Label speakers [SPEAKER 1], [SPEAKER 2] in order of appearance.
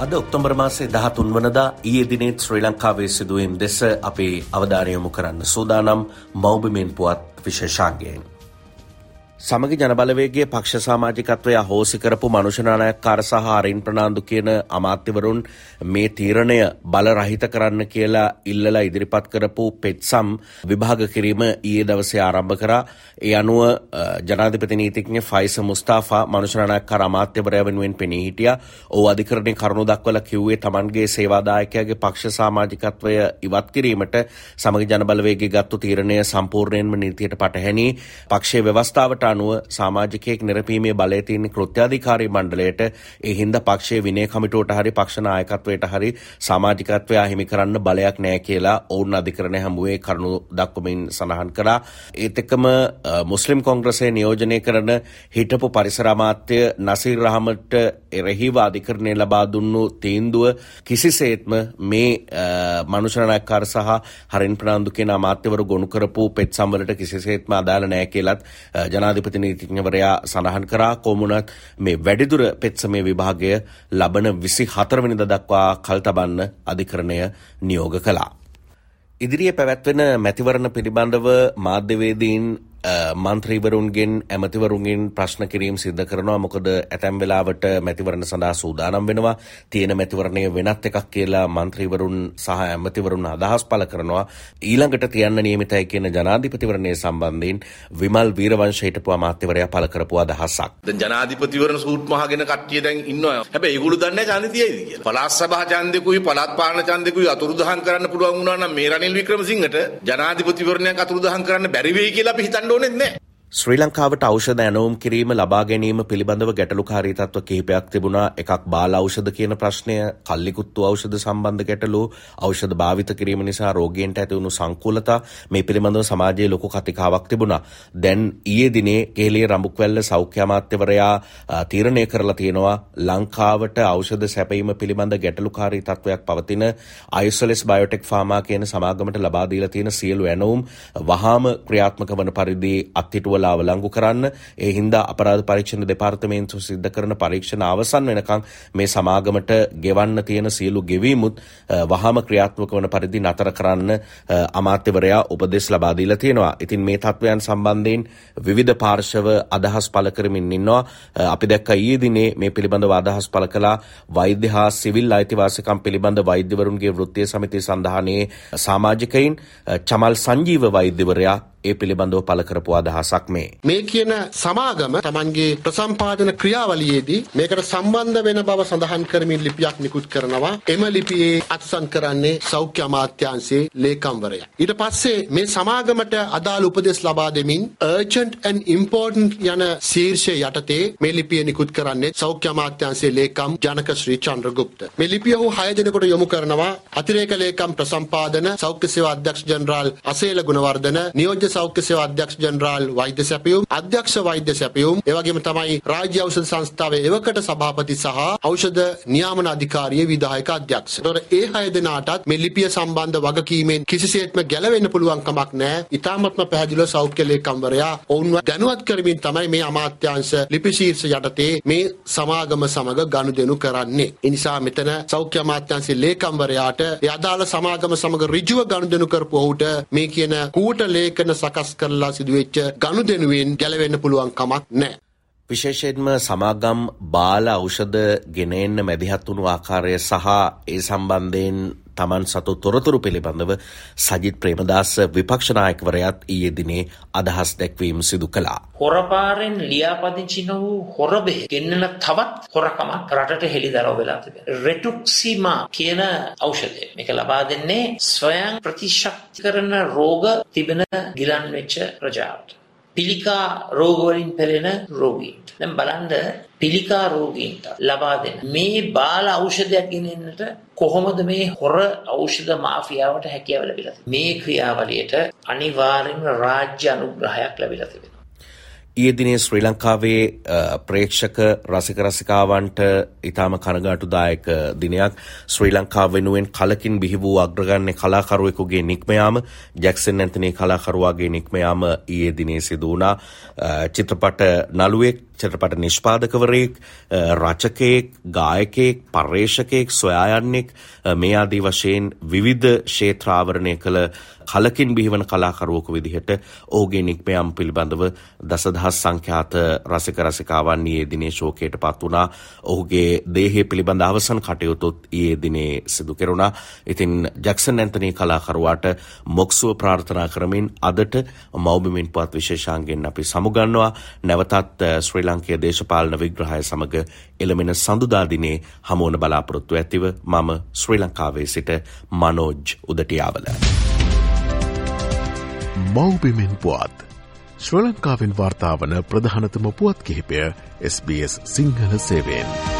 [SPEAKER 1] අද ඔක්තොම්බර් මාසේ දහතුන් වනදා ඊයේ දිනෙත් ශ්‍රී ලංකාවේ සිදුවීම් දෙස අපේ අවධානයමු කරන්න සූදානම් මෞබිමෙන් පුවත් විශේෂාන්ගයෙන්. සමග ජනබලවේගේ පක්ෂ සාමාජිකත්වය හෝසි කරපු මනුෂනානයක්කාර සහ අරින් ප්‍රනාාන්දු කියන අමාත්‍යවරුන් මේ තීරණය බල රහිත කරන්න කියලා ඉල්ලලා ඉදිරිපත් කරපු පෙත්සම් විභාග කිරීම ඊයේ දවසේ ආරම්භ කරා. ඒ අනුව ජනාධිපති නීතිඥ ෆයිස මුස්තාෆා මනුෂනානයක්කාර අමාත්‍යවරය වෙනුවෙන් පෙනී හිටිය. ඕ අධිකරණය කරුණු දක්වල කිව්වේ තමන්ගේ සේවාදායකයාගේ පක්ෂ සාමාජිකත්වය ඉවත් කිරීමට සමග ජනබලවේගේ ගත්තු තීරණය සම්පූර්ණයෙන්ම නීතියට පටහැනි. පක්ෂේ ව්‍යවස්ථාවට අනුව සාමාජිකයෙක් නිරපීමේ බලය තියෙන කෘත්‍යාධිකාරී මණ්ඩලයට ඒ හින්දා පක්ෂයේ විනය කමිටුවට හරි පක්ෂ නායකත්වයට හරි සමාජිකත්වය අහිමි කරන්න බලයක් නැහැ කියලා ඔවුන් අධිකරණය හමුවේ කරුණු දක්වමින් සඳහන් කළා. ඒත් එක්කම මුස්ලිම් කොංග්‍රසය නියෝජනය කරන හිටපු පරිසර අමාත්‍ය නසීර් රහමට එරෙහිව අධිකරණය ලබා දුන්නු තීන්දුව කිසිසේත්ම මේ මනුෂ්‍යනායකකාර සහ හරින් ප්‍රනාන්දු කියන අමාත්‍යවරු ගොනු කරපු පෙත් සම්වලට කිසිසේත්ම අදාළ නැහැ කියලත් ජනාධිපති ජනාධිපති නීතිඥවරයා සඳහන් කරා කොමුණත් මේ වැඩිදුර පෙත්සමේ විභාගය ලබන විසි හතරවනිද දක්වා කල්තබන්න අධිකරණය නියෝග කළා. ඉදිරියේ පැවැත්වෙන මැතිවරණ පිළිබඳව මාධ්‍යවේදීන් මන්ත්‍රීවරුන්ගෙන් ඇමතිවරුන්ගෙන් ප්‍රශ්න කිරීම් සිද්ධ කරනවා මොකද ඇතැම් වෙලාවට මැතිවරණ සඳහා සූදානම් වෙනවා තියෙන මැතිවරණය වෙනත් එකක් කියලා මන්ත්‍රීවරුන් සහ ඇමතිවරුන් අදහස් පල කරනවා ඊළඟට තියන්න නියමිතයි කියන ජනාධිපතිවරණය සම්බන්ධයෙන් විමල් වීරවංශ හිටපු අමාත්‍යවරයා පල කරපු අදහසක්.
[SPEAKER 2] දැන් ජනාධිපතිවරණ සූට් මහගෙන කට්ටිය දැන් ඉන්නවා. හැබැයි ඒගොල්ලෝ දන්නේ නැහැ ඡන්දෙ තියයිද කියලා. පළාත් සභා ඡන්දෙකුයි පළාත් පාලන ඡන්දෙකුයි අතුරුදහන් කරන්න පුළුවන් වුණා නම් මේ රනිල් වික්‍රමසිංහට ජනාධිපතිවරණයක් අතුරුදහන් කරන්න බැරි වෙයි කියලා අපි හිතන්න ඕනෙත් නැහැ.
[SPEAKER 1] ශ්‍රී ලංකාවට ඖෂධ ඇනවුම් කිරීම ලබා ගැනීම පිළිබඳව ගැටලුකාරී තත්ත්ව කිහිපයක් තිබුණා. එකක් බාල ඖෂධ කියන ප්‍රශ්නය කල්ලිකුත්තු ඖෂධ සම්බන්ධ ගැටලු ඖෂධ භාවිත කිරීම නිසා රෝගීන්ට ඇතිවුණු සංකූලතා මේ පිළිබඳව සමාජයේ ලොකු කතිකාවක් තිබුණා. දැන් ඊයේ දිනේ කේලිය රඹුක්වැල්ල සෞඛ්‍ය අමාත්‍යවරයා තීරණය කරලා තියෙනවා ලංකාවට ඖෂධ සැපීම පිළිබඳ ගැටලුකාරී තත්ත්වයක් පවතින අයිසොලෙස් බයෝටෙක් ෆාමා කියන සමාගමට ලබා දීලා තියෙන සියලු ඇනවුම් වහාම ක්‍රියාත්මක වන පරිදි අත්හිටුව පුරවලා අවලංගු කරන්න ඒ හින්දා අපරාධ පරීක්ෂණ දෙපාර්තමේන්තුව සිද්ධ කරන පරීක්ෂණ අවසන් වෙනකං මේ සමාගමට ගෙවන්න තියෙන සියලු ගෙවීමුත් වහාම ක්‍රියාත්මක වන පරිදි නතර කරන්න අමාත්‍යවරයා උපදෙස් ලබා දීලා තියෙනවා. ඉතින් මේ තත්වයන් සම්බන්ධයෙන් විවිධ පාර්ශව අදහස් පළ කරමින් ඉන්නවා. අපි දැක්ක ඊයේ දිනේ මේ පිළිබඳව අදහස් පළ කළා වෛද්‍ය හා සිවිල් අයිතිවාසිකම් පිළිබඳ වෛද්‍යවරුන්ගේ වෘත්තීය සමිති සඳහානේ සමාජිකයින් චමල් සංජීව වෛද්‍යවරයා ඒ පිළිබඳව පළ කරපු අදහසක් මේ.
[SPEAKER 3] මේ කියන සමාගම තමන්ගේ ප්‍රසම්පාදන ක්‍රියාවලියේදී මේකට සම්බන්ධ වෙන බව සඳහන් කරමින් ලිපියක් නිකුත් කරනවා. එම ලිපියේ අත්සන් කරන්නේ සෞඛ්‍ය අමාත්‍යාංශයේ ලේකම්වරයා. ඊට පස්සේ මේ සමාගමට අදාළ උපදෙස් ලබා දෙමින් urgent and important යන ශීර්ෂය යටතේ මේ ලිපිය නිකුත් කරන්නේ සෞඛ්‍ය අමාත්‍යාංශයේ ලේකම් ජනක ශ්‍රී චන්ද්‍රගුප්ත. මේ ලිපිය ඔහු 6 දිනකට යොමු කරනවා අතිරේක ලේකම් ප්‍රසම්පාදන සෞඛ්‍ය සේවා අධ්‍යක්ෂ ජනරාල් අසේල ගුණවර්ධන නියෝජ්‍ය සෞඛ්‍ය සේවා අධ්‍යක්ෂ ජනරාල් වෛද්‍ය සැපයුම් අධ්‍යක්ෂ වෛද්‍ය සැපයුම් එවැගේම තමයි රාජ්‍ය ඖෂධ සංස්ථාවේ එවකට සභාපති සහ ඖෂධ නියාමන අධිකාරියේ විධායක අධ්‍යක්ෂ. ඒතකොට ඒ හය දෙනාටත් මේ ලිපිය සම්බන්ධ වගකීමෙන් කිසිසේත්ම ගැලවෙන්න පුළුවන් කමක් නැහැ. ඊ타මත්ම පැහැදිලිව සෞඛ්‍ය ලේකම්වරයා ඔවුන්ව දැනුවත් කරමින් තමයි මේ අමාත්‍යාංශ ලිපි ශීර්ෂ යටතේ මේ සමාගම සමග ගනුදෙනු කරන්නේ. ඒ නිසා මෙතන සෞඛ්‍ය අමාත්‍යාංශයේ ලේකම්වරයාට ඒ අදාළ සමාගම සමග ඍජුව ගනුදෙනු කරපු ඔහුට මේ කියන කූට ලේඛන සකස් කරලා සිදුවෙච්ච ගනුදෙනුවෙන් ගැලවෙන්න පුළුවන් කමක් නැහැ.
[SPEAKER 1] විශේෂයෙන්ම සමාගම් බාල ඖෂධ ගෙනෙන්න මැදිහත් වුණු ආකාරය සහ ඒ සම්බන්ධයෙන් තමන් සතු තොරතුරු පිළිබඳව සජිත් ප්‍රේමදාස විපක්ෂනායකවරයත් ඊයේ දිනේ අදහස් දැක්වීම සිදු කළා.
[SPEAKER 4] හොරපාරෙන් ලියාපදිංචි නොවූ හොරබෙහෙ ගෙන්නන තවත් හොරකමක් රටට හෙළිදරව් වෙලා තිබෙනවා. රෙටුක්සිමා කියන ඖෂධය. මේක ලබා දෙන්නේ ස්වයං ප්‍රතිශක්ති කරන රෝග තිබෙන ගිලන් වෙච්ච ප්‍රජාවට. පිළිකා රෝගවලින් පෙළෙන රෝගීන්ට. දැන් බලන්න පිළිකා රෝගීන්ට ලබා දෙන මේ බාල ඖෂධයක් ගෙනෙන්නට කොහොමද මේ හොර ඖෂධ මාෆියාවට හැකියාව ලැබිලා මේ ක්‍රියාවලියට අනිවාර්යෙන්ම රාජ්‍ය අනුග්‍රහයක් ලැබිලා තිබෙනවා.
[SPEAKER 1] ඊයේ දිනේ ශ්‍රී ලංකාවේ ප්‍රේක්ෂක රසික රසිකාවන්ට ඉතාම කනගාටුදායක දිනයක්. ශ්‍රී ලංකාව වෙනුවෙන් කලකින් බිහි වූ අග්‍රගන්නේ කලාකරුවෙකුගේ නික්මයාම ජැක්සන් ඇන්තනේ කලාකරුවාගේ නික්මයාම ඊයේ දිනේ සිදු වුණා. චිත්‍රපට නළුවෙක් චිත්‍රපට නිෂ්පාදකවරයෙක් රචකයෙක් ගායකයෙක් පර්යේෂකයෙක් සොයායන්නෙක් මේ ආදී වශයෙන් විවිධ ක්ෂේත්‍රාවරණය කළ කලකින් බිහිවන කලාකරුවකු විදිහට ඔහුගේ නික්මයම් පිළිබඳව දසදහස් සංඛ්‍යාත රසික රසිකාවන් ඊයේ දිනේ ශෝකයට පත් වුණා. ඔහුගේ දේහය පිළිබඳ අවසන් කටයුතුත් ඊයේ දිනේ සිදු කෙරුණා. ඉතින් ජැක්සන් ඇන්තනී කලාකරුවාට මොක්සුව ප්‍රාර්ථනා කරමින් අදට මෞබිමින් පුවත් විශේෂාංගෙන් අපි සමුගන්නවා. නැවතත් ශ්‍රී ලංකයේ දේශපාලන විග්‍රහය සමග එළමෙන සඳුදා දිනේ හමුවන බලාපොරොත්තු ඇතිව මම ශ්‍රී ලංකාවේ සිට මනෝජ් උදටියාවල.
[SPEAKER 5] මෞබිමෙන් පුවත්. ශ්‍ර ලංකාවෙන් වාර්තාාවන ප්‍රධානතම පුවත් කිහිපය SBS සිංහල සේවෙන්.